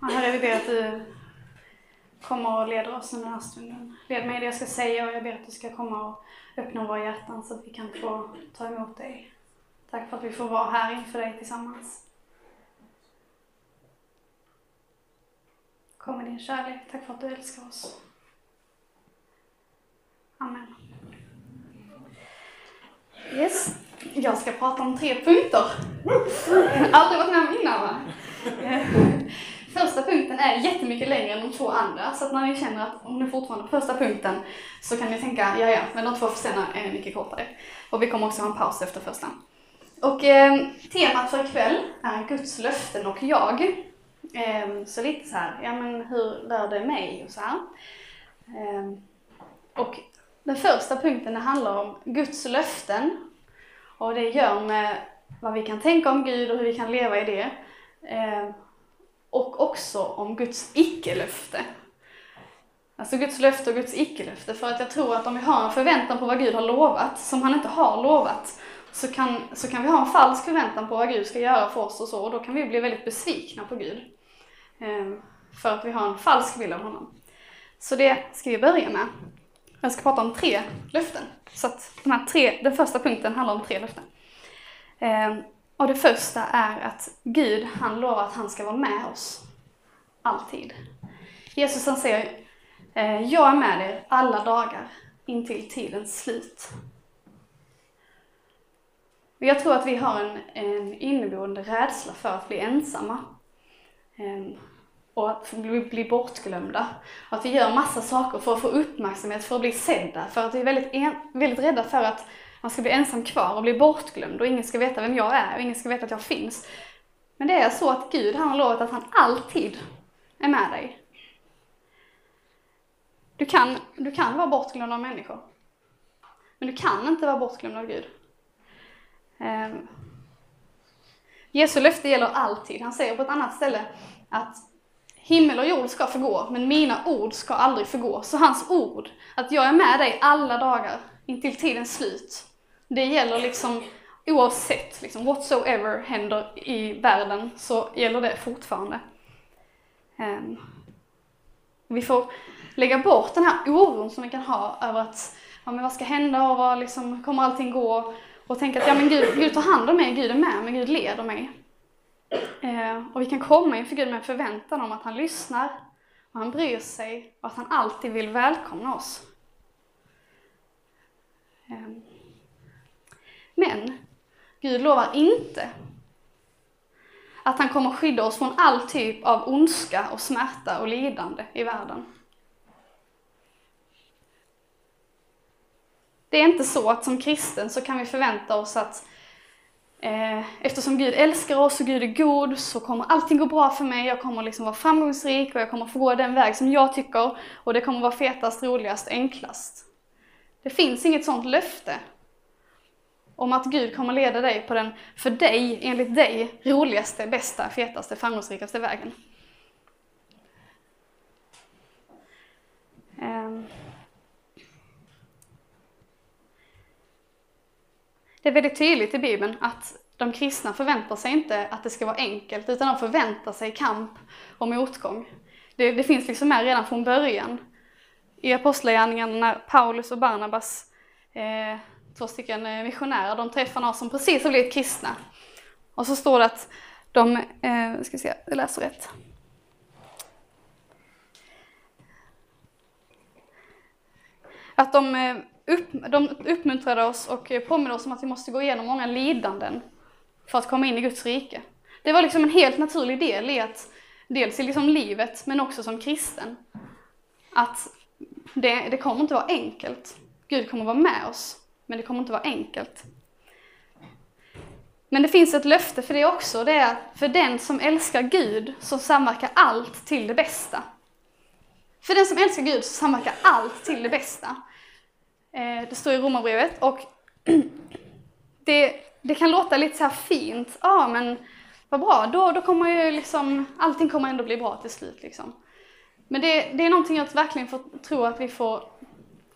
Och Herre, vi ber att du kommer och leder oss under den här stunden. Led mig i det jag ska säga och jag ber att du ska komma och öppna våra hjärtan så att vi kan få ta emot dig. Tack för att vi får vara här inför dig tillsammans. Kom med din kärlek. Tack för att du älskar oss. Amen. Yes. Jag ska prata om tre punkter. Aldrig varit med om innan va? Första punkten är jättemycket längre än de två andra, så att när ni känner att om ni fortfarande på första punkten så kan ni tänka, ja ja, men de två senare är mycket kortare. Och vi kommer också ha en paus efter första. Och eh, temat för ikväll är Guds löften och jag. Eh, så lite så här, ja men hur rör det mig och så här. Eh, och den första punkten det handlar om Guds löften och det gör med vad vi kan tänka om Gud och hur vi kan leva i det. Ehm, och också om Guds icke-löfte. Alltså Guds löfte och Guds icke-löfte. För att jag tror att om vi har en förväntan på vad Gud har lovat, som han inte har lovat, så kan, så kan vi ha en falsk förväntan på vad Gud ska göra för oss och så, och då kan vi bli väldigt besvikna på Gud. Ehm, för att vi har en falsk bild av honom. Så det ska vi börja med. Jag ska prata om tre löften. Så att de här tre, den första punkten handlar om tre löften. Ehm, och det första är att Gud, han lovar att han ska vara med oss. Alltid. Jesus han säger, eh, jag är med er alla dagar intill tidens slut. Jag tror att vi har en, en inneboende rädsla för att bli ensamma. Ehm, och att bli, bli bortglömda. Att vi gör massa saker för att få uppmärksamhet, för att bli sedda. För att vi är väldigt, en, väldigt rädda för att man ska bli ensam kvar och bli bortglömd och ingen ska veta vem jag är och ingen ska veta att jag finns. Men det är så att Gud, han har lovat att han alltid är med dig. Du kan, du kan vara bortglömd av människor. Men du kan inte vara bortglömd av Gud. Um, Jesu löfte gäller alltid. Han säger på ett annat ställe att himmel och jord ska förgå, men mina ord ska aldrig förgå. Så hans ord, att jag är med dig alla dagar intill tidens slut, det gäller liksom oavsett, liksom, whatsoever händer i världen så gäller det fortfarande. Um, vi får lägga bort den här oron som vi kan ha över att, ja men vad ska hända och vad liksom, kommer allting gå? Och tänka att ja men Gud, Gud tar hand om mig, Gud är med mig, Gud leder mig. Uh, och vi kan komma inför Gud med en förväntan om att han lyssnar, och han bryr sig och att han alltid vill välkomna oss. Ehm, men Gud lovar inte att han kommer skydda oss från all typ av ondska och smärta och lidande i världen. Det är inte så att som kristen så kan vi förvänta oss att eh, eftersom Gud älskar oss och Gud är god så kommer allting gå bra för mig, jag kommer liksom vara framgångsrik och jag kommer få gå den väg som jag tycker och det kommer vara fetast, roligast, enklast. Det finns inget sådant löfte om att Gud kommer leda dig på den, för dig, enligt dig, roligaste, bästa, fetaste, framgångsrikaste vägen. Ehm. Det är väldigt tydligt i Bibeln att de kristna förväntar sig inte att det ska vara enkelt, utan de förväntar sig kamp och motgång. Det, det finns liksom med redan från början. I Apostlagärningarna när Paulus och Barnabas eh, två stycken eh, missionärer, de träffar några som precis har blivit kristna. Och så står det att de, eh, ska se, jag läser rätt. Att de, eh, upp, de uppmuntrade oss och påminner oss om att vi måste gå igenom många lidanden för att komma in i Guds rike. Det var liksom en helt naturlig del i att, dels i liksom livet, men också som kristen. Att det, det kommer inte vara enkelt. Gud kommer vara med oss men det kommer inte vara enkelt. Men det finns ett löfte för det också, det är för den som älskar Gud så samverkar allt till det bästa. För den som älskar Gud så samverkar allt till det bästa. Eh, det står i Romarbrevet och det, det kan låta lite så här fint, ja ah, men vad bra, då, då kommer ju liksom, allting kommer ändå bli bra till slut liksom. Men det, det är någonting jag verkligen får, tror att vi får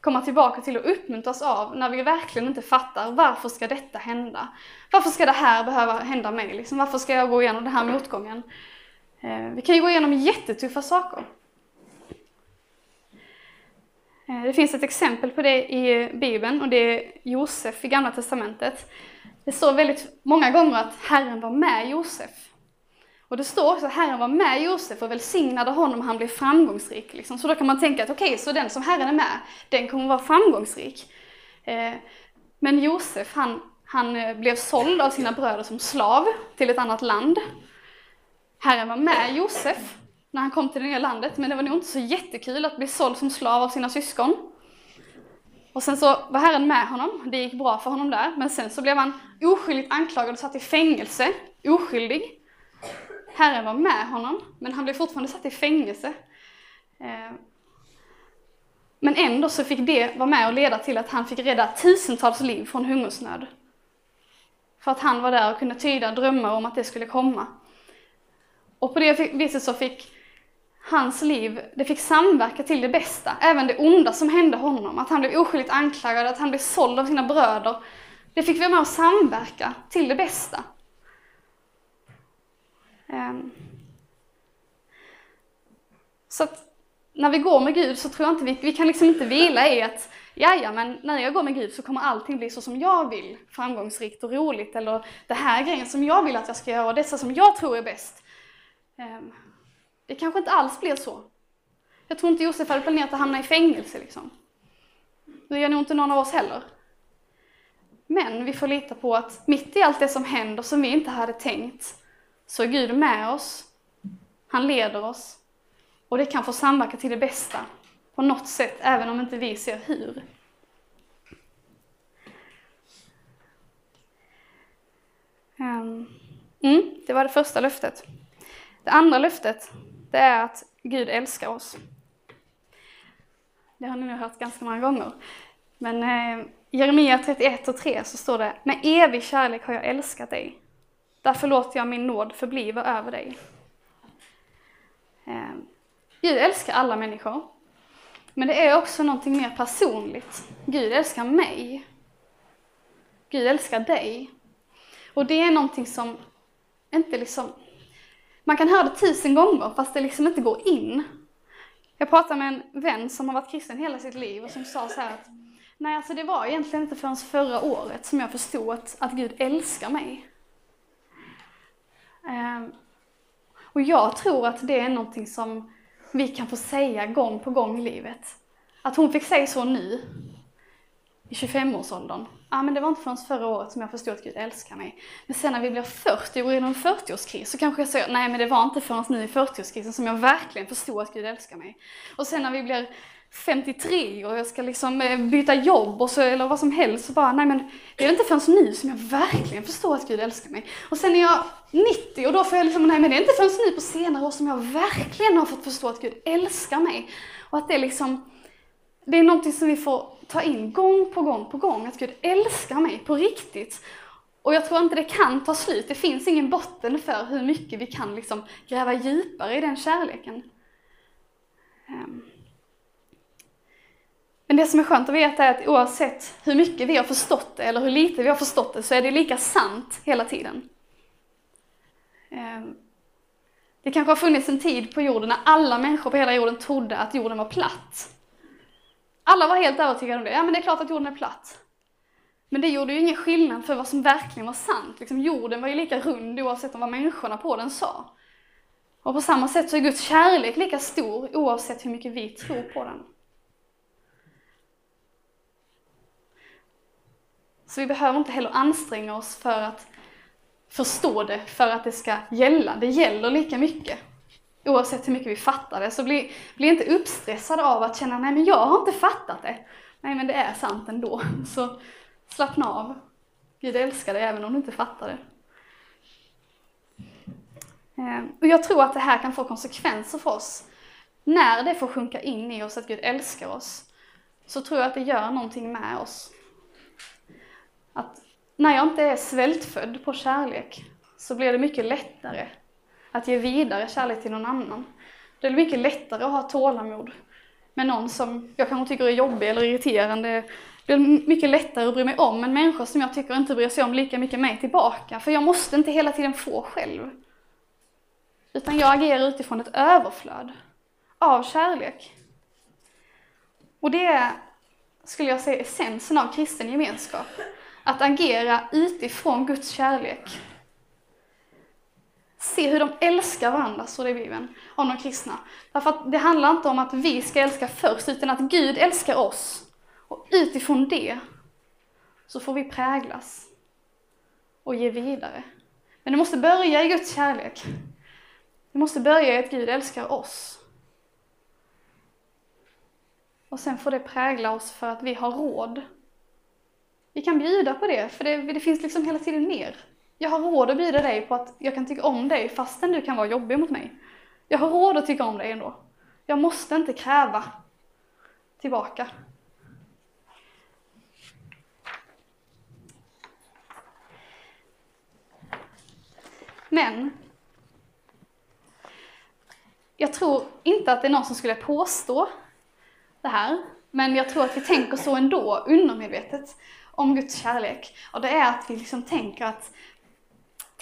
komma tillbaka till och uppmuntras av när vi verkligen inte fattar varför ska detta hända? Varför ska det här behöva hända mig? Liksom, varför ska jag gå igenom den här motgången? Eh, vi kan ju gå igenom jättetuffa saker. Eh, det finns ett exempel på det i Bibeln och det är Josef i Gamla Testamentet. Det står väldigt många gånger att Herren var med Josef. Och det står också att Herren var med Josef och välsignade honom och han blev framgångsrik. Liksom. Så då kan man tänka att okej, okay, så den som Herren är med, den kommer vara framgångsrik. Eh, men Josef, han, han eh, blev såld av sina bröder som slav till ett annat land. Herren var med Josef när han kom till det nya landet, men det var nog inte så jättekul att bli såld som slav av sina syskon. Och sen så var Herren med honom, det gick bra för honom där, men sen så blev han oskyldigt anklagad och satt i fängelse, oskyldig. Herren var med honom, men han blev fortfarande satt i fängelse. Eh, men ändå så fick det vara med och leda till att han fick rädda tusentals liv från hungersnöd. För att han var där och kunde tyda drömmar om att det skulle komma. Och på det viset så fick hans liv, det fick samverka till det bästa. Även det onda som hände honom, att han blev oskyldigt anklagad, att han blev såld av sina bröder. Det fick vara med och samverka till det bästa. Ehm. Så att när vi går med Gud så tror jag inte vi, vi kan liksom inte vila i att ”jaja, men när jag går med Gud så kommer allting bli så som jag vill, framgångsrikt och roligt, eller det här grejen som jag vill att jag ska göra, och dessa som jag tror är bäst. Ehm. Det kanske inte alls blir så. Jag tror inte Josef hade planerat att hamna i fängelse liksom. Det gör nog inte någon av oss heller. Men vi får lita på att mitt i allt det som händer som vi inte hade tänkt, så är Gud med oss. Han leder oss. Och det kan få samverka till det bästa på något sätt, även om inte vi ser hur. Ehm, mm, det var det första löftet. Det andra löftet, det är att Gud älskar oss. Det har ni nog hört ganska många gånger. Men eh, i Jeremia 31 och 3 så står det Med evig kärlek har jag älskat dig. Därför låter jag min nåd förbliva över dig. Eh, Gud älskar alla människor. Men det är också någonting mer personligt. Gud älskar mig. Gud älskar dig. Och det är någonting som inte liksom... Man kan höra det tusen gånger fast det liksom inte går in. Jag pratade med en vän som har varit kristen hela sitt liv och som sa så att Nej, alltså det var egentligen inte förrän förra året som jag förstod att, att Gud älskar mig. Ehm, och jag tror att det är någonting som vi kan få säga gång på gång i livet. Att hon fick säga så nu, i 25-årsåldern. Ah, men det var inte förrän förra året som jag förstod att Gud älskar mig. Men sen när vi blir 40 och går igenom en 40-årskris så kanske jag säger, nej men det var inte förrän nu i 40-årskrisen som jag verkligen förstod att Gud älskar mig. Och sen när vi blir 53 och jag ska liksom eh, byta jobb och så, eller vad som helst så bara, nej men det är inte förrän nu som jag verkligen förstår att Gud älskar mig. Och sen är jag 90 och då får jag liksom, nej men det är inte förrän nu på senare år som jag verkligen har fått förstå att Gud älskar mig. Och att det är liksom, det är någonting som vi får ta in gång på gång på gång, att Gud älskar mig på riktigt. Och jag tror inte det kan ta slut, det finns ingen botten för hur mycket vi kan liksom gräva djupare i den kärleken. Um. Men det som är skönt att veta är att oavsett hur mycket vi har förstått det eller hur lite vi har förstått det så är det lika sant hela tiden. Ehm, det kanske har funnits en tid på jorden när alla människor på hela jorden trodde att jorden var platt. Alla var helt övertygade om det. Ja, men det är klart att jorden är platt. Men det gjorde ju ingen skillnad för vad som verkligen var sant. Liksom, jorden var ju lika rund oavsett om vad människorna på den sa. Och på samma sätt så är Guds kärlek lika stor oavsett hur mycket vi tror på den. Så vi behöver inte heller anstränga oss för att förstå det, för att det ska gälla. Det gäller lika mycket. Oavsett hur mycket vi fattar det, så bli, bli inte uppstressad av att känna, nej men jag har inte fattat det. Nej men det är sant ändå. Så slappna av. Gud älskar dig även om du inte fattar det. Ehm, och jag tror att det här kan få konsekvenser för oss. När det får sjunka in i oss att Gud älskar oss, så tror jag att det gör någonting med oss. Att när jag inte är svältfödd på kärlek så blir det mycket lättare att ge vidare kärlek till någon annan. Det är mycket lättare att ha tålamod med någon som jag kanske tycker är jobbig eller irriterande. Det blir mycket lättare att bry mig om en människa som jag tycker inte bryr sig om lika mycket mig tillbaka. För jag måste inte hela tiden få själv. Utan jag agerar utifrån ett överflöd av kärlek. Och det är, skulle jag säga, essensen av kristen gemenskap. Att agera utifrån Guds kärlek. Se hur de älskar varandra, står det i Bibeln, om de kristna. Därför att det handlar inte om att vi ska älska först, utan att Gud älskar oss. Och utifrån det så får vi präglas och ge vidare. Men det måste börja i Guds kärlek. Det måste börja i att Gud älskar oss. Och sen får det prägla oss för att vi har råd. Vi kan bjuda på det, för det, det finns liksom hela tiden mer. Jag har råd att bjuda dig på att jag kan tycka om dig fastän du kan vara jobbig mot mig. Jag har råd att tycka om dig ändå. Jag måste inte kräva tillbaka. Men jag tror inte att det är någon som skulle påstå det här, men jag tror att vi tänker så ändå, undermedvetet, om Guds kärlek. Och det är att vi liksom tänker att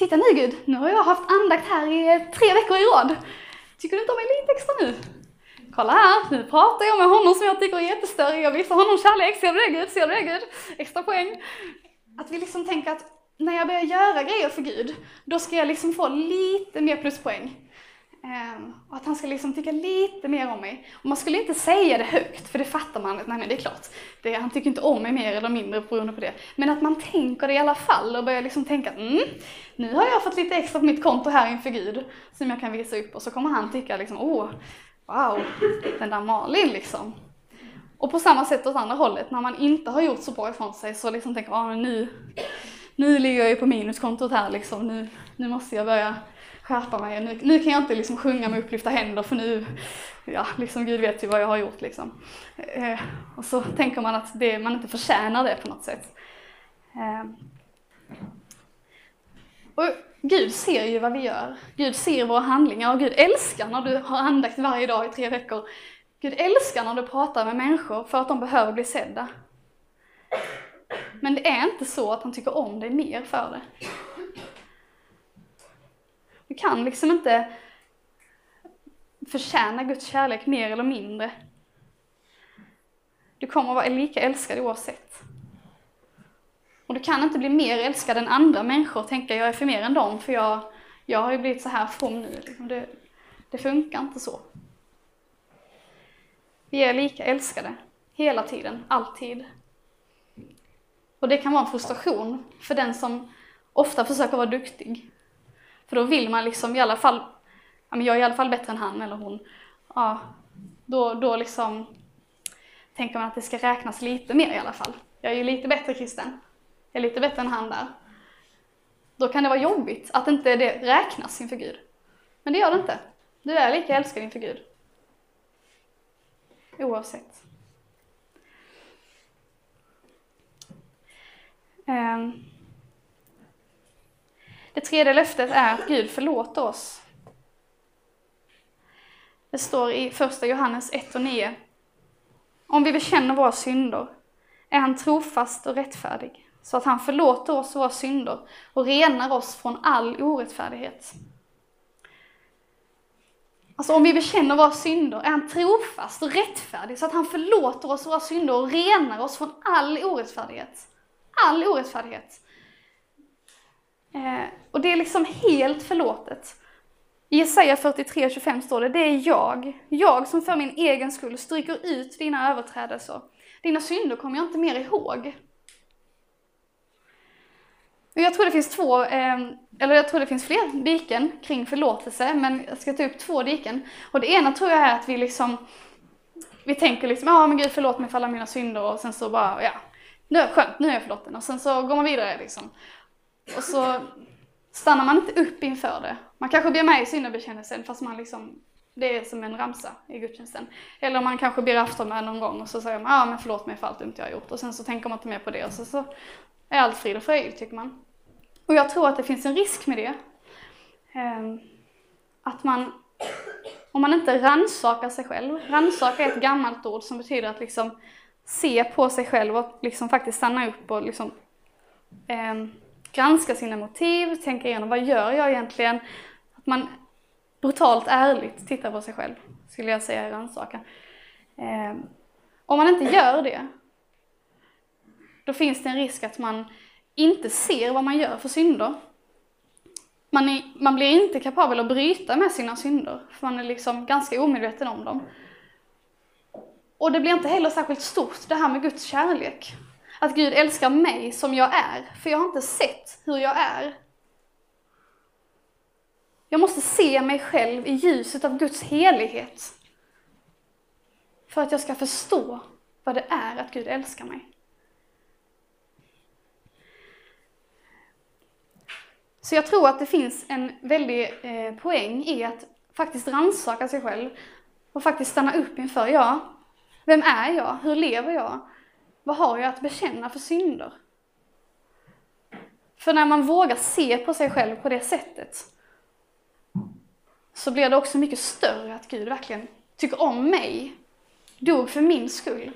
Titta nu Gud, nu har jag haft andakt här i eh, tre veckor i rad. Tycker du inte om mig lite extra nu? Kolla här, nu pratar jag med honom som jag tycker är jättestörig. Jag visar honom kärlek. Ser du det Gud? Ser du det Gud? Extra poäng. Att vi liksom tänker att när jag börjar göra grejer för Gud, då ska jag liksom få lite mer pluspoäng. Ehm, och att han ska liksom tycka lite mer om mig. Och man skulle inte säga det högt, för det fattar man, nej nej, det är klart, det, han tycker inte om mig mer eller mindre beroende på det. Men att man tänker det i alla fall och börjar liksom tänka att mm, nu har jag fått lite extra på mitt konto här inför Gud som jag kan visa upp och så kommer han tycka liksom, åh, wow, den där Malin liksom. Och på samma sätt åt andra hållet, när man inte har gjort så bra ifrån sig så liksom tänker man, ah, nu, nu ligger jag ju på minuskontot här liksom, nu, nu måste jag börja skärpa mig. Nu, nu kan jag inte liksom sjunga med upplyfta händer för nu, ja, liksom Gud vet ju vad jag har gjort liksom. Eh, och så tänker man att det, man inte förtjänar det på något sätt. Eh. Och Gud ser ju vad vi gör. Gud ser våra handlingar och Gud älskar när du har andakt varje dag i tre veckor. Gud älskar när du pratar med människor för att de behöver bli sedda. Men det är inte så att han tycker om dig mer för det. Du kan liksom inte förtjäna Guds kärlek mer eller mindre. Du kommer vara lika älskad oavsett. Och du kan inte bli mer älskad än andra människor och tänka jag är för mer än dem för jag, jag har ju blivit så här from nu. Liksom. Det, det funkar inte så. Vi är lika älskade, hela tiden, alltid. Och det kan vara en frustration för den som ofta försöker vara duktig. För då vill man liksom i alla fall, ja men jag är i alla fall bättre än han eller hon. Ja, då, då liksom tänker man att det ska räknas lite mer i alla fall. Jag är ju lite bättre kristen. Jag är lite bättre än han där. Då kan det vara jobbigt att inte det räknas inför Gud. Men det gör det inte. Du är lika älskad inför Gud. Oavsett. Um. Det tredje löftet är att Gud förlåter oss. Det står i första Johannes 1 och 9. Om vi bekänner våra synder är han trofast och rättfärdig, så att han förlåter oss våra synder och renar oss från all orättfärdighet. Alltså om vi bekänner våra synder är han trofast och rättfärdig så att han förlåter oss våra synder och renar oss från all orättfärdighet. All orättfärdighet. Eh, och det är liksom helt förlåtet. I Jesaja 43.25 står det, det är jag, jag som för min egen skull stryker ut dina överträdelser. Dina synder kommer jag inte mer ihåg. Och jag tror det finns två, eh, eller jag tror det finns fler diken kring förlåtelse, men jag ska ta upp två diken. Och det ena tror jag är att vi liksom, vi tänker liksom, ja men Gud förlåt mig för alla mina synder och sen så bara, ja, nu är skönt, nu är jag förlåten. Och sen så går man vidare liksom. Och så stannar man inte upp inför det. Man kanske ber med i syndabekännelsen fast man liksom, det är som en ramsa i gudstjänsten. Eller man kanske ber aftonbön någon gång och så säger man, ja ah, men förlåt mig för allt dumt jag har gjort. Och sen så tänker man inte mer på det och så, så är allt frid och fröjd tycker man. Och jag tror att det finns en risk med det. Ehm, att man, om man inte rannsakar sig själv, rannsaka är ett gammalt ord som betyder att liksom se på sig själv och liksom faktiskt stanna upp och liksom ehm, granska sina motiv, tänka igenom vad gör jag egentligen? Att man brutalt ärligt tittar på sig själv, skulle jag säga i rannsakan. Eh, om man inte gör det, då finns det en risk att man inte ser vad man gör för synder. Man, är, man blir inte kapabel att bryta med sina synder, för man är liksom ganska omedveten om dem. Och det blir inte heller särskilt stort, det här med Guds kärlek. Att Gud älskar mig som jag är, för jag har inte sett hur jag är. Jag måste se mig själv i ljuset av Guds helighet. För att jag ska förstå vad det är att Gud älskar mig. Så jag tror att det finns en väldig eh, poäng i att faktiskt rannsaka sig själv och faktiskt stanna upp inför, ja, vem är jag? Hur lever jag? Vad har jag att bekänna för synder? För när man vågar se på sig själv på det sättet så blir det också mycket större att Gud verkligen tycker om mig, dog för min skull.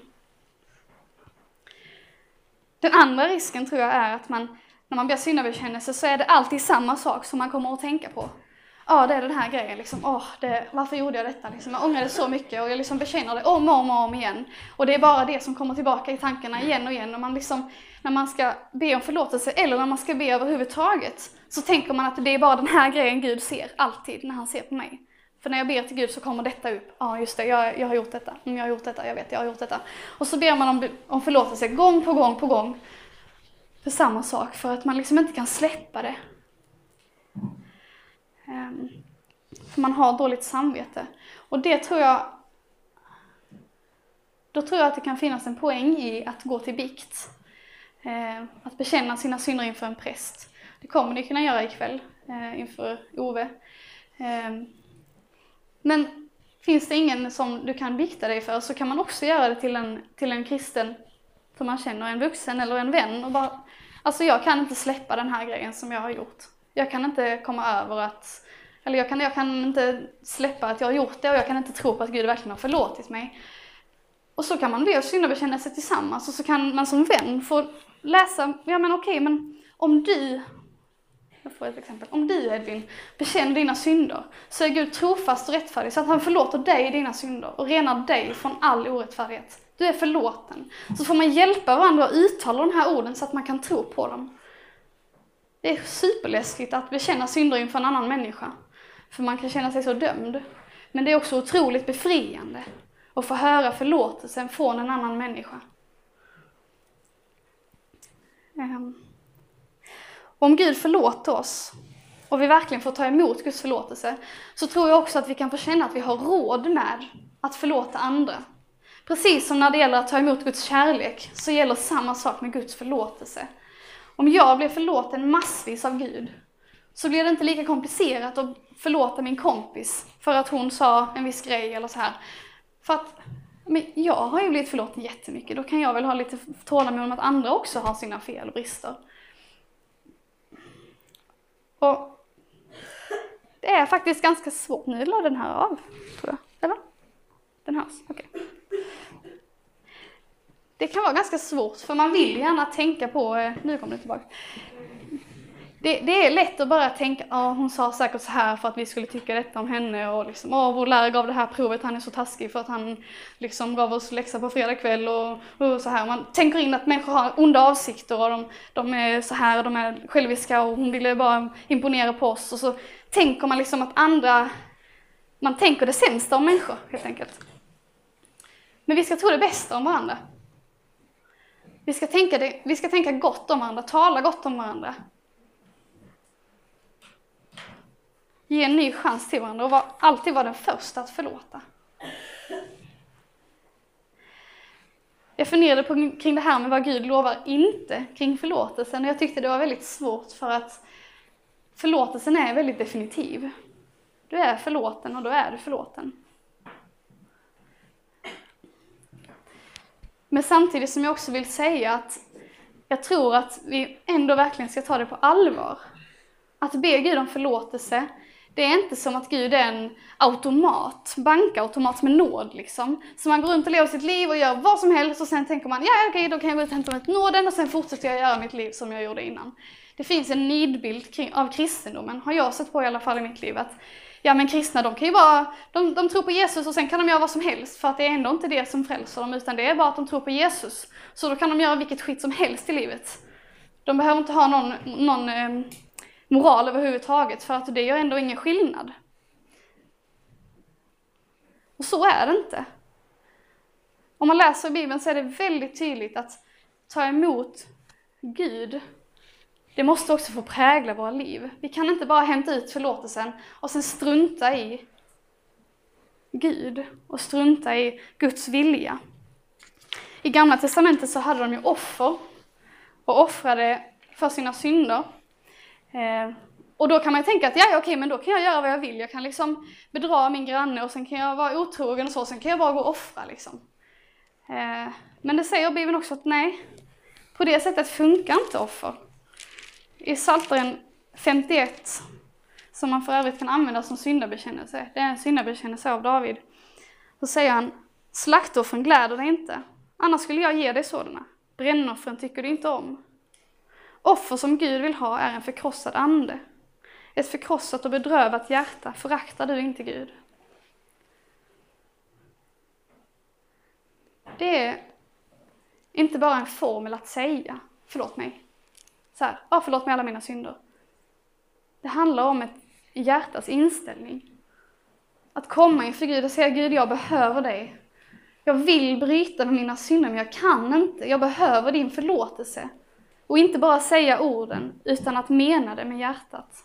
Den andra risken tror jag är att man, när man ber syndabekännelse så är det alltid samma sak som man kommer att tänka på ja det är den här grejen liksom, åh, det, varför gjorde jag detta liksom? Jag ångrar det så mycket och jag liksom bekänner det om och om och om igen. Och det är bara det som kommer tillbaka i tankarna igen och igen. Och man liksom, när man ska be om förlåtelse eller när man ska be överhuvudtaget så tänker man att det är bara den här grejen Gud ser, alltid, när han ser på mig. För när jag ber till Gud så kommer detta upp. Ja, just det, jag, jag har gjort detta. Mm, jag har gjort detta, jag vet, jag har gjort detta. Och så ber man om, om förlåtelse gång på gång på gång. För samma sak, för att man liksom inte kan släppa det. Ehm, för man har dåligt samvete. Och det tror jag, då tror jag att det kan finnas en poäng i att gå till bikt. Ehm, att bekänna sina synder inför en präst. Det kommer ni kunna göra ikväll eh, inför Ove. Ehm, men finns det ingen som du kan bikta dig för så kan man också göra det till en, till en kristen som man känner, en vuxen eller en vän. Och bara, alltså jag kan inte släppa den här grejen som jag har gjort. Jag kan inte komma över att, eller jag kan, jag kan inte släppa att jag har gjort det och jag kan inte tro på att Gud verkligen har förlåtit mig. Och så kan man be och syndabekänna sig tillsammans och så kan man som vän få läsa, ja men okej, men om du, jag får ett exempel, om du Edvin bekänner dina synder så är Gud trofast och rättfärdig så att han förlåter dig dina synder och renar dig från all orättfärdighet. Du är förlåten. Så får man hjälpa varandra att uttala de här orden så att man kan tro på dem. Det är superläskigt att bekänna synder inför en annan människa. För man kan känna sig så dömd. Men det är också otroligt befriande att få höra förlåtelsen från en annan människa. Ehm. Om Gud förlåter oss och vi verkligen får ta emot Guds förlåtelse så tror jag också att vi kan få känna att vi har råd med att förlåta andra. Precis som när det gäller att ta emot Guds kärlek så gäller samma sak med Guds förlåtelse. Om jag blir förlåten massvis av Gud så blir det inte lika komplicerat att förlåta min kompis för att hon sa en viss grej eller så här. För att men jag har ju blivit förlåten jättemycket, då kan jag väl ha lite tålamod med att andra också har sina fel och brister. Och det är faktiskt ganska svårt, nu la den här av, tror jag, eller? Den hörs, okej. Okay det kan vara ganska svårt för man vill gärna tänka på, eh, nu kommer det tillbaka. Det, det är lätt att bara tänka, ja hon sa säkert så här för att vi skulle tycka detta om henne och liksom, åh vår lärare gav det här provet, han är så taskig för att han liksom gav oss läxa på fredag kväll och, och så här. Man tänker in att människor har onda avsikter och de, de är så här, de är själviska och hon ville bara imponera på oss och så tänker man liksom att andra, man tänker det sämsta om människor helt enkelt. Men vi ska tro det bästa om varandra. Vi ska, tänka det, vi ska tänka gott om varandra, tala gott om varandra. Ge en ny chans till varandra och var, alltid vara den första att förlåta. Jag funderade på, kring det här med vad Gud lovar inte kring förlåtelsen och jag tyckte det var väldigt svårt för att förlåtelsen är väldigt definitiv. Du är förlåten och då är du förlåten. Men samtidigt som jag också vill säga att jag tror att vi ändå verkligen ska ta det på allvar. Att be Gud om förlåtelse, det är inte som att Gud är en automat, bankautomat med nåd liksom. Så man går runt och lever sitt liv och gör vad som helst och sen tänker man, ja okej, då kan jag gå ut och hämta mig nåden och sen fortsätter jag göra mitt liv som jag gjorde innan. Det finns en nidbild av kristendomen, har jag sett på i alla fall i mitt liv, att ja men kristna de kan ju bara, de, de tror på Jesus och sen kan de göra vad som helst för att det är ändå inte det som frälser dem utan det är bara att de tror på Jesus. Så då kan de göra vilket skit som helst i livet. De behöver inte ha någon, någon eh, moral överhuvudtaget för att det gör ändå ingen skillnad. Och så är det inte. Om man läser i Bibeln så är det väldigt tydligt att ta emot Gud, det måste också få prägla våra liv. Vi kan inte bara hämta ut förlåtelsen och sen strunta i Gud och strunta i Guds vilja. I Gamla Testamentet så hade de ju offer och offrade för sina synder. Eh, och då kan man ju tänka att ja, okej, okej, men då kan jag göra vad jag vill. Jag kan liksom bedra min granne och sen kan jag vara otrogen och så, sen kan jag bara gå och offra liksom. Eh, men det säger Bibeln också att nej, på det sättet funkar inte offer. I Psaltaren 51, som man för övrigt kan använda som syndabekännelse, det är en syndabekännelse av David, så säger han Slaktoffren gläder dig inte, annars skulle jag ge dig sådana. Brännoffren tycker du inte om. Offer som Gud vill ha är en förkrossad ande. Ett förkrossat och bedrövat hjärta föraktar du inte Gud. Det är inte bara en formel att säga, förlåt mig. Så här, ah, förlåt mig alla mina synder. Det handlar om ett hjärtas inställning. Att komma inför Gud och säga Gud, jag behöver dig. Jag vill bryta med mina synder, men jag kan inte. Jag behöver din förlåtelse. Och inte bara säga orden, utan att mena det med hjärtat.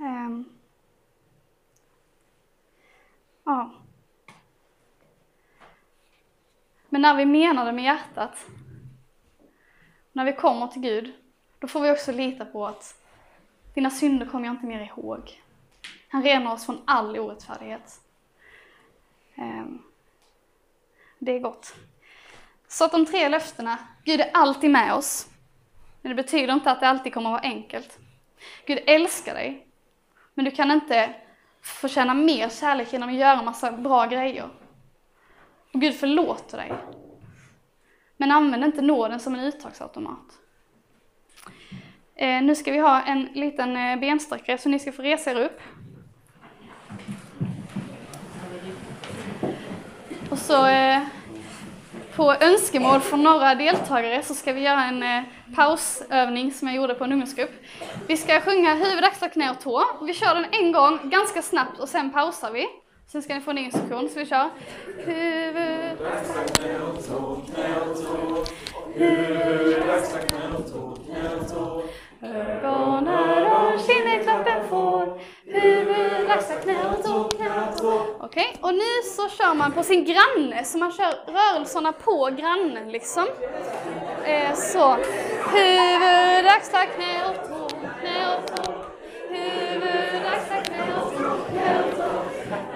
Um. Ja. Men när vi menar det med hjärtat, när vi kommer till Gud, då får vi också lita på att dina synder kommer jag inte mer ihåg. Han renar oss från all orättfärdighet. Ehm, det är gott. Så att de tre löftena, Gud är alltid med oss. Men det betyder inte att det alltid kommer att vara enkelt. Gud älskar dig, men du kan inte förtjäna mer kärlek genom att göra massa bra grejer. Och Gud förlåter dig. Men använd inte nåden som en uttagsautomat. Eh, nu ska vi ha en liten eh, bensträckare så ni ska få resa er upp. Och så eh, på önskemål från några deltagare så ska vi göra en eh, pausövning som jag gjorde på en ungdomsgrupp. Vi ska sjunga huvud, axlar, knä och tå. Vi kör den en gång ganska snabbt och sen pausar vi. Sen ska ni få en instruktion, så vi kör. Huvud, axlar, knä och tå, knä och tå. Huvud, axlar, knä och tå, knä och tå. Ögon, öron, kinder, klappen får. Huvud, axlar, knä och tå, knä och tå. Okej, okay. och nu så kör man på sin granne, så man kör rörelserna på grannen liksom. Eh, så. Huvud, axlar, knä och tå, knä och tå. Huvud, axlar, knä och tå, knä och tå.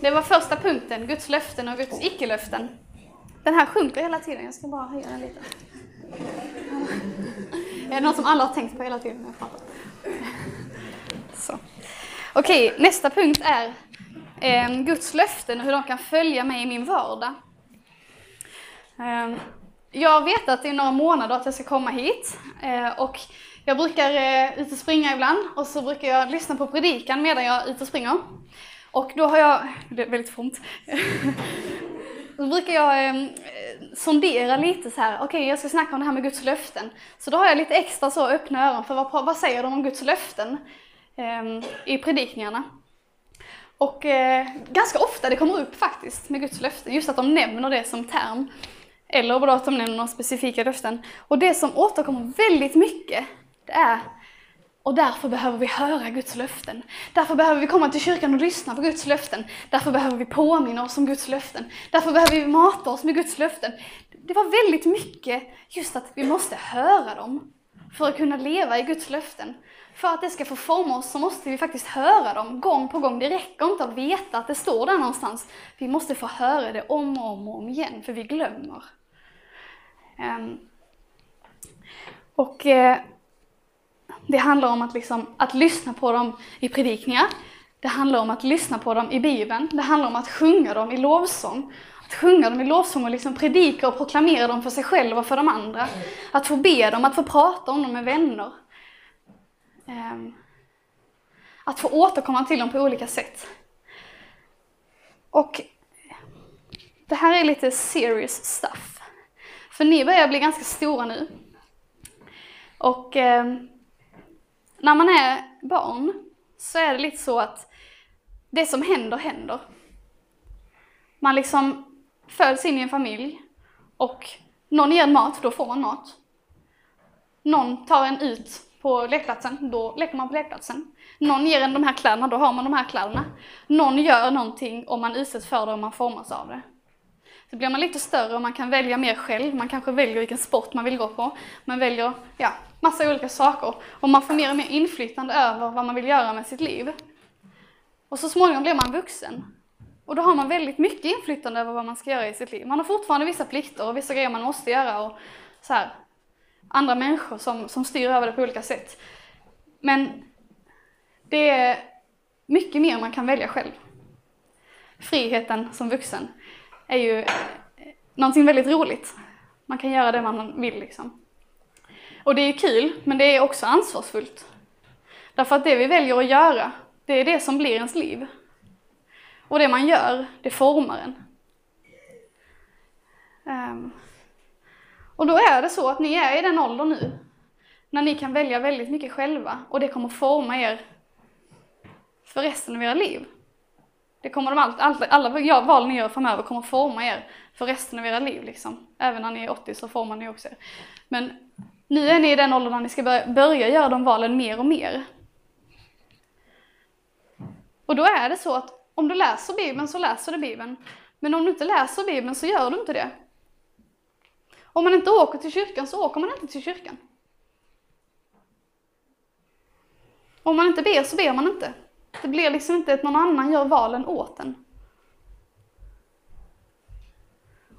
Det var första punkten, Guds löften och Guds icke-löften. Den här sjunker hela tiden, jag ska bara höja den lite. Är det något som alla har tänkt på hela tiden när jag pratar? Så. Okej, nästa punkt är eh, Guds löften och hur de kan följa mig i min vardag. Eh, jag har vetat i några månader att jag ska komma hit eh, och jag brukar eh, ut och springa ibland och så brukar jag lyssna på predikan medan jag är ute och springer. Och då har jag, det är väldigt fromt, då brukar jag eh, sondera lite så här, okej okay, jag ska snacka om det här med Guds löften. Så då har jag lite extra så öppna öron för vad, vad säger de om Guds löften eh, i predikningarna. Och eh, ganska ofta det kommer upp faktiskt med Guds löften, just att de nämner det som term. Eller bara att de nämner några specifika löften. Och det som återkommer väldigt mycket, det är och därför behöver vi höra Guds löften. Därför behöver vi komma till kyrkan och lyssna på Guds löften. Därför behöver vi påminna oss om Guds löften. Därför behöver vi mata oss med Guds löften. Det var väldigt mycket just att vi måste höra dem för att kunna leva i Guds löften. för att det ska få forma oss så måste vi faktiskt höra dem gång på gång. Det räcker inte att veta att det står där någonstans. Vi måste få höra det om och om, och om igen, för vi glömmer. Ehm. Och eh, det handlar om att, liksom, att lyssna på dem i predikningar. Det handlar om att lyssna på dem i Bibeln. Det handlar om att sjunga dem i lovsång. Att sjunga dem i lovsång och liksom predika och proklamera dem för sig själv och för de andra. Att få be dem, att få prata om dem med vänner. Ehm, att få återkomma till dem på olika sätt. Och det här är lite serious stuff. För ni börjar bli ganska stora nu. Och ehm, när man är barn så är det lite så att det som händer, händer. Man liksom föds in i en familj och någon ger en mat, då får man mat. Någon tar en ut på lekplatsen, då leker man på lekplatsen. Någon ger en de här kläderna, då har man de här kläderna. Någon gör någonting och man utsätts för det och man formas av det. Så blir man lite större och man kan välja mer själv, man kanske väljer vilken sport man vill gå på. Man väljer, ja, massa olika saker. Och man får mer och mer inflytande över vad man vill göra med sitt liv. Och så småningom blir man vuxen. Och då har man väldigt mycket inflytande över vad man ska göra i sitt liv. Man har fortfarande vissa plikter och vissa grejer man måste göra och så här, andra människor som, som styr över det på olika sätt. Men det är mycket mer man kan välja själv. Friheten som vuxen är ju eh, någonting väldigt roligt. Man kan göra det man vill liksom. Och det är kul, men det är också ansvarsfullt. Därför att det vi väljer att göra, det är det som blir ens liv. Och det man gör, det formar en. Um, och då är det så att ni är i den åldern nu, när ni kan välja väldigt mycket själva och det kommer forma er för resten av era liv. Det kommer de allt, allt, alla val ni gör framöver kommer forma er för resten av era liv. Liksom. Även när ni är 80 så formar ni också er. Men nu är ni i den åldern när ni ska börja, börja göra de valen mer och mer. Och då är det så att om du läser Bibeln så läser du Bibeln. Men om du inte läser Bibeln så gör du inte det. Om man inte åker till kyrkan så åker man inte till kyrkan. Om man inte ber så ber man inte. Det blir liksom inte att någon annan gör valen åt en.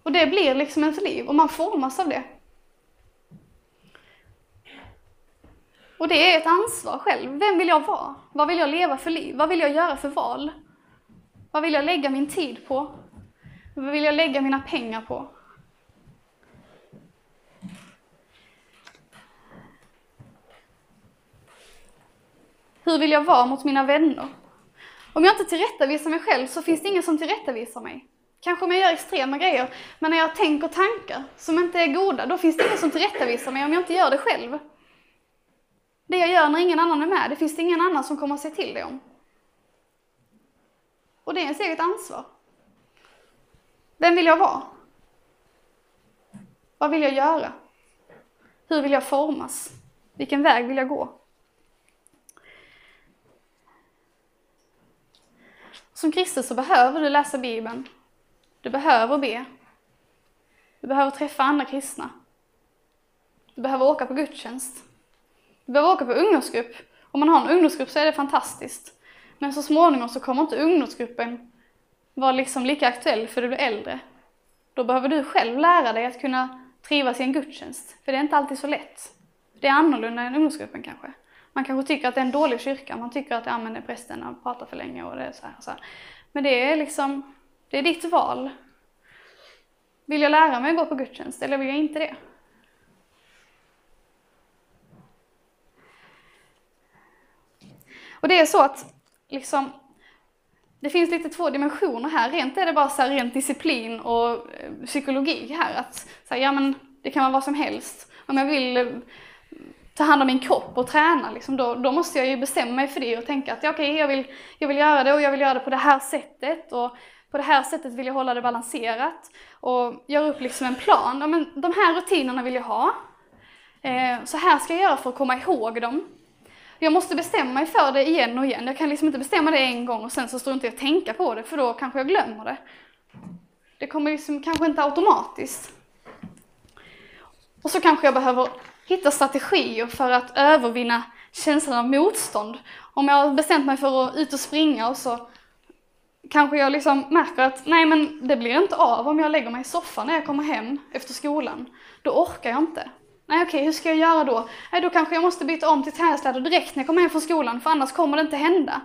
Och det blir liksom ens liv och man formas av det. Och det är ett ansvar själv. Vem vill jag vara? Vad vill jag leva för liv? Vad vill jag göra för val? Vad vill jag lägga min tid på? Vad vill jag lägga mina pengar på? Hur vill jag vara mot mina vänner? Om jag inte tillrättavisar mig själv så finns det ingen som tillrättavisar mig. Kanske om jag gör extrema grejer, men när jag tänker tankar som inte är goda, då finns det ingen som tillrättavisar mig om jag inte gör det själv. Det jag gör när ingen annan är med, det finns det ingen annan som kommer att se till det om. Och det är ens eget ansvar. Vem vill jag vara? Vad vill jag göra? Hur vill jag formas? Vilken väg vill jag gå? Som kristen så behöver du läsa Bibeln. Du behöver be. Du behöver träffa andra kristna. Du behöver åka på gudstjänst. Du behöver åka på ungdomsgrupp. Om man har en ungdomsgrupp så är det fantastiskt. Men så småningom så kommer inte ungdomsgruppen vara liksom lika aktuell för du blir äldre. Då behöver du själv lära dig att kunna trivas i en gudstjänst. För det är inte alltid så lätt. Det är annorlunda än ungdomsgruppen kanske. Man kanske tycker att det är en dålig kyrka, man tycker att ja, men prästen har pratat för länge och det är så här, så här. Men det är liksom, det är ditt val. Vill jag lära mig att gå på gudstjänst eller vill jag inte det? Och det är så att liksom, det finns lite två dimensioner här. Rent är det bara så här, rent disciplin och eh, psykologi här. Att så här, ja, men det kan vara vad som helst. Om jag vill eh, ta hand om min kropp och träna, liksom, då, då måste jag ju bestämma mig för det och tänka att ja, okej, okay, jag, vill, jag vill göra det och jag vill göra det på det här sättet. Och på det här sättet vill jag hålla det balanserat. Och göra upp liksom en plan. Ja, men de här rutinerna vill jag ha. Eh, så här ska jag göra för att komma ihåg dem. Jag måste bestämma mig för det igen och igen. Jag kan liksom inte bestämma det en gång och sen så står inte jag och tänka på det för då kanske jag glömmer det. Det kommer liksom kanske inte automatiskt. Och så kanske jag behöver hitta strategier för att övervinna känslan av motstånd. Om jag har bestämt mig för att ut och springa och så kanske jag liksom märker att nej men det blir inte av om jag lägger mig i soffan när jag kommer hem efter skolan. Då orkar jag inte. Nej okej, hur ska jag göra då? Nej, då kanske jag måste byta om till träningskläder direkt när jag kommer hem från skolan för annars kommer det inte hända.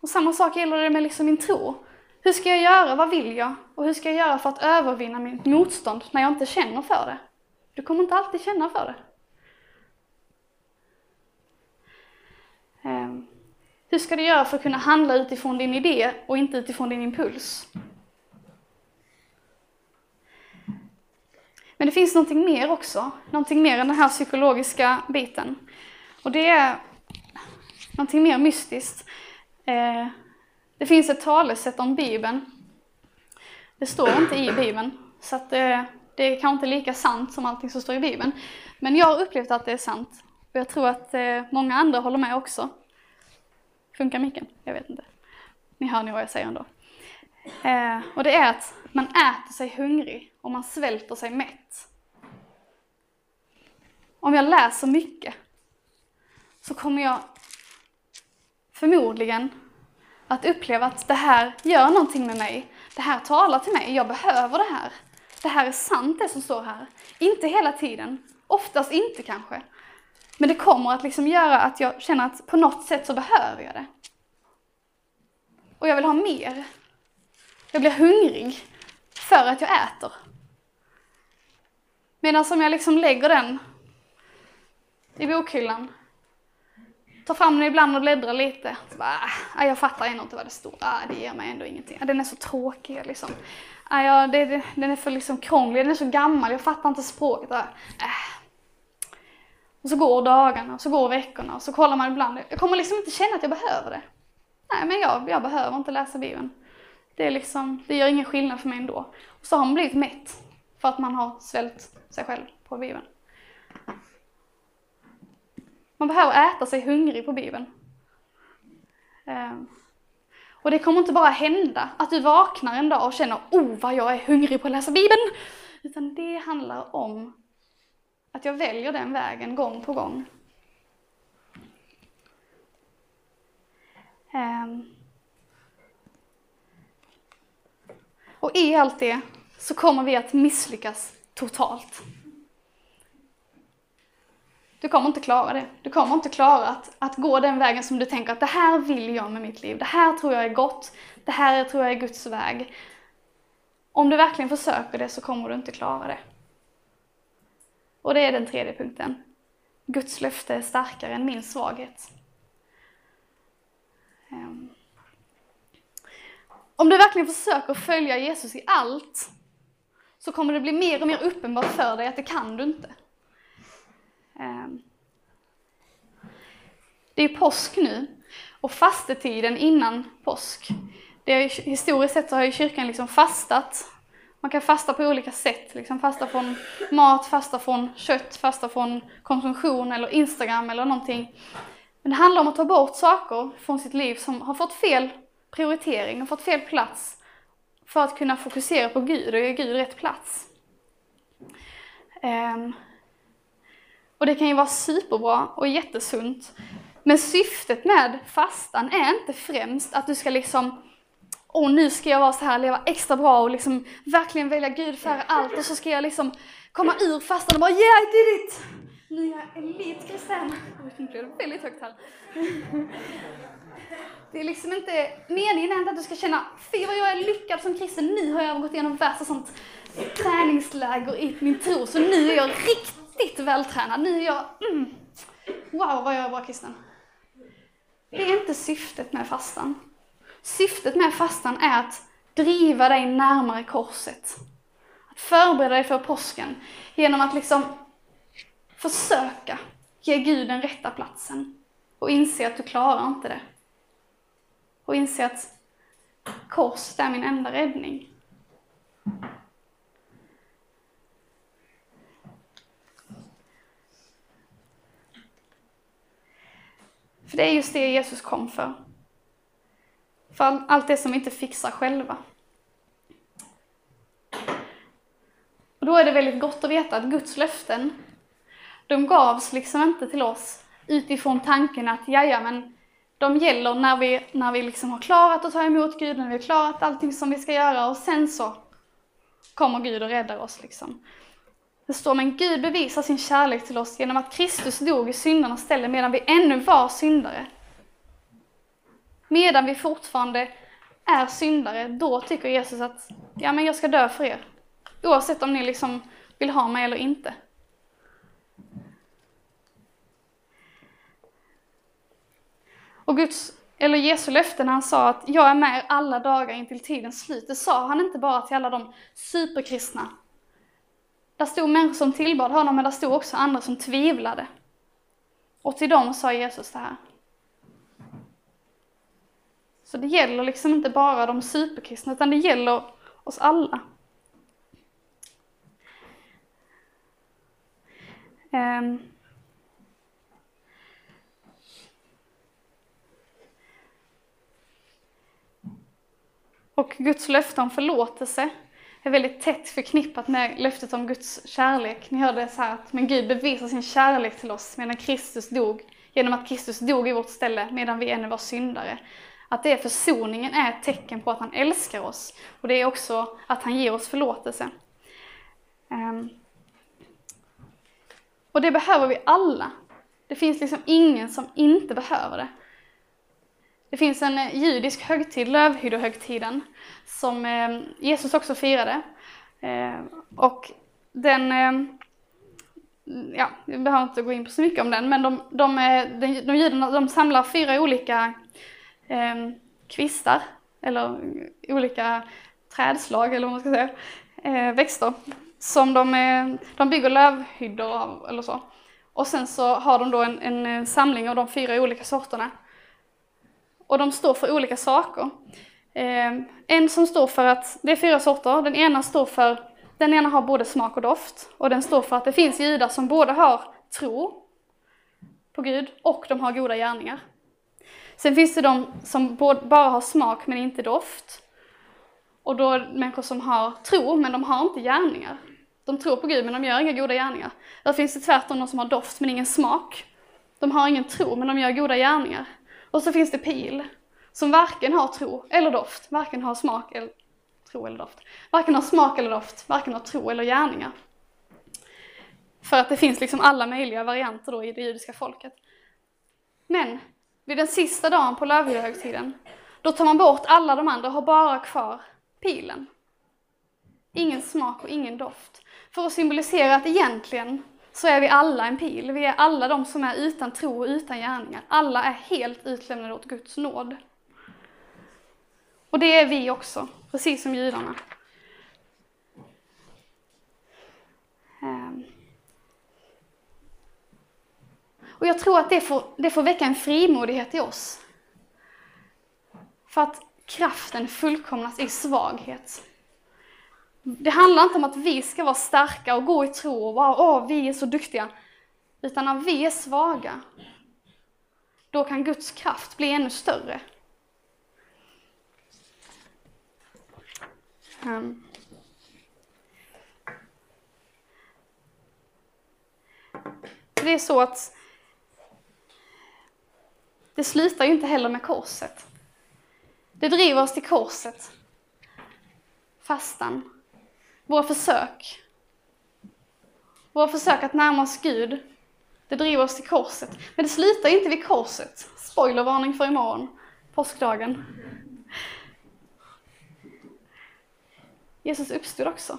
Och samma sak gäller det med liksom min tro. Hur ska jag göra? Vad vill jag? Och hur ska jag göra för att övervinna mitt motstånd när jag inte känner för det? Du kommer inte alltid känna för det. Ehm, hur ska du göra för att kunna handla utifrån din idé och inte utifrån din impuls? Men det finns någonting mer också, någonting mer än den här psykologiska biten. Och det är någonting mer mystiskt. Ehm, det finns ett talesätt om Bibeln. Det står inte i Bibeln, så att det, det är kanske inte lika sant som allting som står i Bibeln. Men jag har upplevt att det är sant. Och jag tror att eh, många andra håller med också. Funkar micken? Jag vet inte. Ni hör nog vad jag säger ändå. Eh, och det är att man äter sig hungrig och man svälter sig mätt. Om jag läser mycket så kommer jag förmodligen att uppleva att det här gör någonting med mig. Det här talar till mig, jag behöver det här. Det här är sant det som står här. Inte hela tiden, oftast inte kanske. Men det kommer att liksom göra att jag känner att på något sätt så behöver jag det. Och jag vill ha mer. Jag blir hungrig för att jag äter. Medan om jag liksom lägger den i bokhyllan, tar fram den ibland och bläddrar lite, så bara, ah, jag fattar ändå inte vad det står, ah, det ger mig ändå ingenting. Ah, den är så tråkig liksom. Ah, ja, det, det, den är för liksom krånglig, den är så gammal, jag fattar inte språket. Ah. Äh. Och så går dagarna, och så går veckorna, och så kollar man ibland. Jag kommer liksom inte känna att jag behöver det. Nej, men jag, jag behöver inte läsa Bibeln. Det, är liksom, det gör ingen skillnad för mig ändå. Och så har man blivit mätt för att man har svält sig själv på Bibeln. Man behöver äta sig hungrig på Bibeln. Ehm. Och det kommer inte bara hända att du vaknar en dag och känner oh vad jag är hungrig på att läsa Bibeln. Utan det handlar om att jag väljer den vägen gång på gång. Ehm. Och i allt det så kommer vi att misslyckas totalt. Du kommer inte klara det. Du kommer inte klara att, att gå den vägen som du tänker att det här vill jag med mitt liv. Det här tror jag är gott. Det här tror jag är Guds väg. Om du verkligen försöker det så kommer du inte klara det. Och det är den tredje punkten. Guds löfte är starkare än min svaghet. Ehm. Om du verkligen försöker följa Jesus i allt så kommer det bli mer och mer uppenbart för dig att det kan du inte. Ehm, det är påsk nu och fastetiden innan påsk. Det är, historiskt sett så har ju kyrkan liksom fastat. Man kan fasta på olika sätt, liksom fasta från mat, fasta från kött, fasta från konsumtion eller Instagram eller någonting. Men det handlar om att ta bort saker från sitt liv som har fått fel prioritering och fått fel plats för att kunna fokusera på Gud och ge Gud rätt plats. Um, och det kan ju vara superbra och jättesunt. Men syftet med fastan är inte främst att du ska liksom Åh, nu ska jag vara så här, leva extra bra och liksom verkligen välja Gud före allt och så ska jag liksom komma ur fastan och bara yeah I did it! Nu är jag elitkristen. Nu blev det väldigt högt här. Det är liksom inte, meningen är inte att du ska känna, fy vad jag är lyckad som kristen, nu har jag gått igenom värsta sånt träningsläger i min tro, så nu är jag riktigt vältränad, nu är jag, mm, wow vad jag är bra kristen. Det är inte syftet med fastan. Syftet med fastan är att driva dig närmare korset. Att förbereda dig för påsken genom att liksom försöka ge Gud den rätta platsen och inse att du klarar inte det. Och inse att korset är min enda räddning. För det är just det Jesus kom för. För allt det som vi inte fixar själva. Och då är det väldigt gott att veta att Guds löften de gavs liksom inte till oss utifrån tanken att jaja, men de gäller när vi, när vi liksom har klarat att ta emot Gud, när vi har klarat allting som vi ska göra och sen så kommer Gud och räddar oss. Liksom. Det står, men Gud bevisar sin kärlek till oss genom att Kristus dog i syndarnas ställe medan vi ännu var syndare. Medan vi fortfarande är syndare, då tycker Jesus att ja, men jag ska dö för er. Oavsett om ni liksom vill ha mig eller inte. Och Guds, eller Jesu löfte när han sa att jag är med er alla dagar intill tidens slut, det sa han inte bara till alla de superkristna. Där stod människor som tillbad honom, men där stod också andra som tvivlade. Och till dem sa Jesus det här. Så det gäller liksom inte bara de superkristna, utan det gäller oss alla. Um. Och Guds löfte om förlåtelse är väldigt tätt förknippat med löftet om Guds kärlek. Ni hörde så här att men Gud bevisar sin kärlek till oss medan Kristus dog, genom att Kristus dog i vårt ställe medan vi ännu var syndare. Att det försoningen är ett tecken på att han älskar oss. Och det är också att han ger oss förlåtelse. Ehm. Och det behöver vi alla. Det finns liksom ingen som inte behöver det. Det finns en eh, judisk högtid, lövhyddohögtiden, som eh, Jesus också firade. Eh, och den, ja, vi behöver inte gå in på så mycket om den, men de, de, de, de judarna de samlar fyra olika eh, kvistar, eller olika trädslag, eller vad man ska säga, eh, växter, som de, de bygger lövhyddor av, eller så. Och sen så har de då en, en samling av de fyra olika sorterna och de står för olika saker. Ehm, en som står för att, det är fyra sorter, den ena står för, den ena har både smak och doft och den står för att det finns judar som både har tro på Gud och de har goda gärningar. Sen finns det de som bara har smak men inte doft. Och då är det människor som har tro men de har inte gärningar. De tror på Gud men de gör inga goda gärningar. Där finns det tvärtom de som har doft men ingen smak. De har ingen tro men de gör goda gärningar. Och så finns det pil, som varken har tro eller doft, varken har smak eller tro eller doft. Varken har smak eller doft, varken har tro eller gärningar. För att det finns liksom alla möjliga varianter då i det judiska folket. Men vid den sista dagen på lövhyddehögtiden, då tar man bort alla de andra och har bara kvar pilen. Ingen smak och ingen doft. För att symbolisera att egentligen så är vi alla en pil. Vi är alla de som är utan tro och utan gärningar. Alla är helt utlämnade åt Guds nåd. Och det är vi också, precis som judarna. Ehm. Och jag tror att det får, det får väcka en frimodighet i oss. För att kraften fullkomnas i svaghet. Det handlar inte om att vi ska vara starka och gå i tro och vara åh, vi är så duktiga. Utan när vi är svaga, då kan Guds kraft bli ännu större. Um. Det är så att det slutar ju inte heller med korset. Det driver oss till korset. Fastan, våra försök, våra försök att närma oss Gud, det driver oss till korset. Men det slutar inte vid korset. Spoilervarning för imorgon, påskdagen. Jesus uppstod också.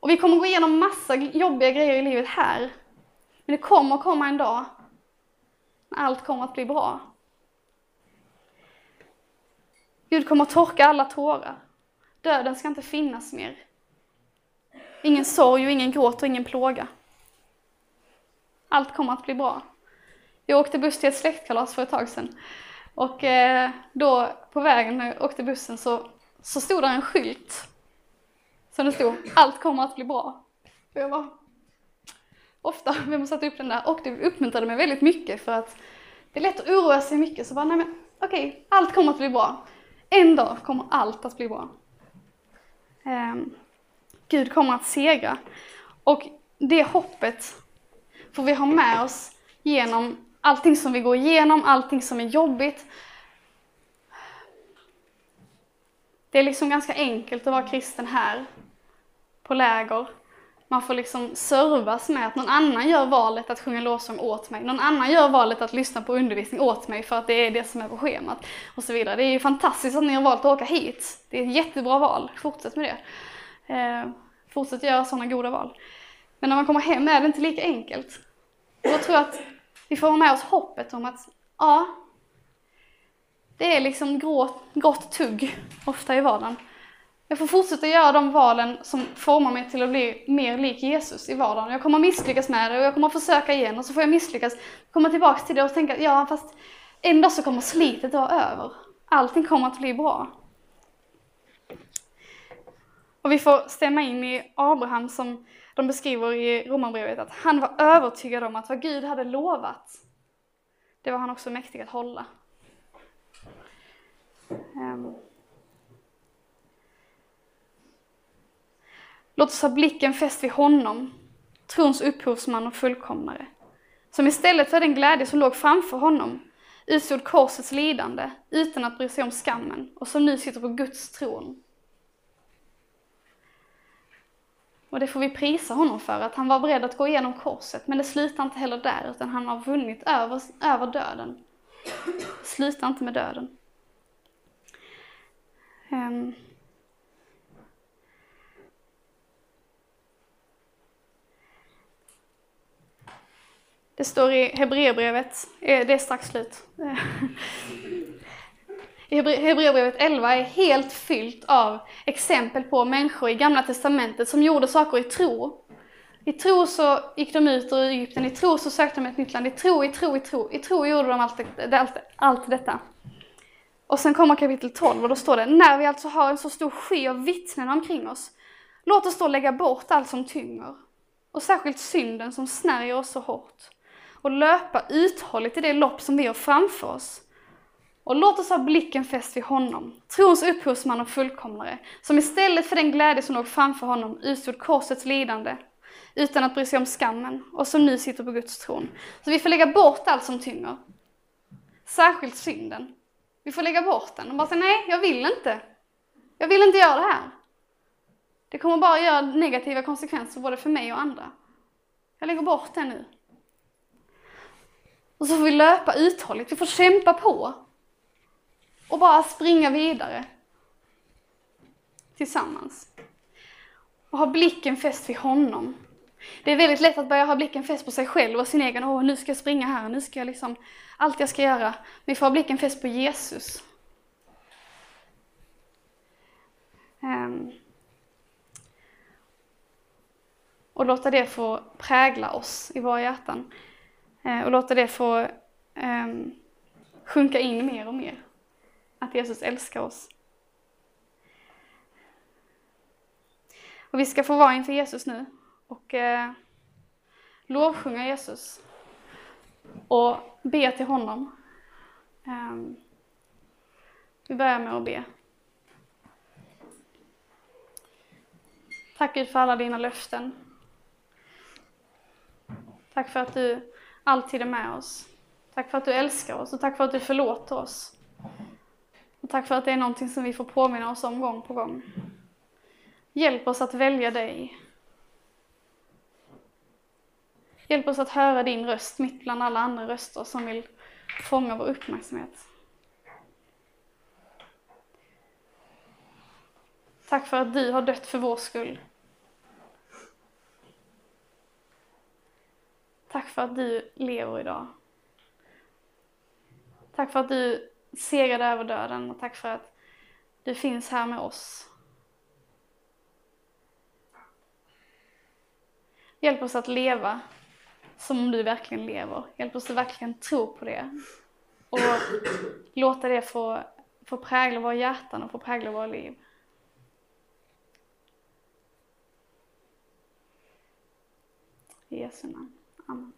Och vi kommer gå igenom massa jobbiga grejer i livet här. Men det kommer komma en dag när allt kommer att bli bra. Gud kommer att torka alla tårar. Döden ska inte finnas mer. Ingen sorg och ingen gråt och ingen plåga. Allt kommer att bli bra. Jag åkte buss till ett släktkalas för ett tag sedan. Och eh, då på vägen när jag åkte bussen så, så stod där en skylt. Som det stod, allt kommer att bli bra. Och jag var ofta, vem har satt upp den där? Och det uppmuntrade mig väldigt mycket för att det är lätt att oroa sig mycket. Så bara, nej men okej, okay, allt kommer att bli bra. En dag kommer allt att bli bra. Eh, Gud kommer att segra. Och det hoppet får vi ha med oss genom allting som vi går igenom, allting som är jobbigt. Det är liksom ganska enkelt att vara kristen här på läger. Man får liksom servas med att någon annan gör valet att sjunga lovsång åt mig. Någon annan gör valet att lyssna på undervisning åt mig för att det är det som är på schemat. Och så vidare. Det är ju fantastiskt att ni har valt att åka hit. Det är ett jättebra val. Fortsätt med det. Eh, fortsätt göra sådana goda val. Men när man kommer hem är det inte lika enkelt. Och då tror jag att vi får ha med oss hoppet om att, ja, det är liksom grå, grått tugg ofta i vardagen. Jag får fortsätta göra de valen som formar mig till att bli mer lik Jesus i vardagen. Jag kommer misslyckas med det och jag kommer försöka igen och så får jag misslyckas, komma tillbaka till det och tänka ja fast en dag så kommer slitet vara över. Allting kommer att bli bra. Och vi får stämma in i Abraham som de beskriver i Romarbrevet att han var övertygad om att vad Gud hade lovat, det var han också mäktig att hålla. Um. Låt oss ha blicken fäst vid honom, trons upphovsman och fullkomnare, som istället för den glädje som låg framför honom utstod korsets lidande utan att bry sig om skammen och som nu sitter på Guds tron. Och det får vi prisa honom för, att han var beredd att gå igenom korset, men det slutar inte heller där, utan han har vunnit över, över döden. Sluta inte med döden. Um. Det står i Hebreerbrevet, eh, det är strax slut. Hebreerbrevet 11 är helt fyllt av exempel på människor i Gamla Testamentet som gjorde saker i tro. I tro så gick de ut ur Egypten, i tro så sökte de ett nytt land, i tro, i tro, i tro. I tro gjorde de allt, allt, allt detta. Och sen kommer kapitel 12 och då står det, när vi alltså har en så stor sky av vittnen omkring oss, låt oss då lägga bort allt som tynger, och särskilt synden som snärjer oss så hårt, och löpa uthålligt i det lopp som vi har framför oss. Och låt oss ha blicken fäst vid honom, trons upphovsman och fullkomnare, som istället för den glädje som låg framför honom utstod korsets lidande, utan att bry sig om skammen, och som nu sitter på Guds tron. Så vi får lägga bort allt som tynger, särskilt synden. Vi får lägga bort den och bara säga nej, jag vill inte. Jag vill inte göra det här. Det kommer bara göra negativa konsekvenser både för mig och andra. Jag lägger bort det nu. Och så får vi löpa uthålligt, vi får kämpa på. Och bara springa vidare. Tillsammans. Och ha blicken fäst vid honom. Det är väldigt lätt att börja ha blicken fäst på sig själv och sin egen, åh nu ska jag springa här, nu ska jag liksom, allt jag ska göra. Vi får ha blicken fäst på Jesus. Um. Och låta det få prägla oss i våra hjärtan. Eh, och låta det få um, sjunka in mer och mer. Att Jesus älskar oss. Och vi ska få vara inför Jesus nu och eh, lovsjunga Jesus och be till honom. Um, vi börjar med att be. Tack Gud för alla dina löften. Tack för att du alltid är med oss. Tack för att du älskar oss och tack för att du förlåter oss. Och tack för att det är någonting som vi får påminna oss om gång på gång. Hjälp oss att välja dig. Hjälp oss att höra din röst mitt bland alla andra röster som vill fånga vår uppmärksamhet. Tack för att du har dött för vår skull. Tack för att du lever idag. Tack för att du segrade över döden och tack för att du finns här med oss. Hjälp oss att leva som om du verkligen lever. Hjälp oss att verkligen tro på det. Och låta det få, få prägla våra hjärtan och få prägla våra liv. I Jesu namn. Amen.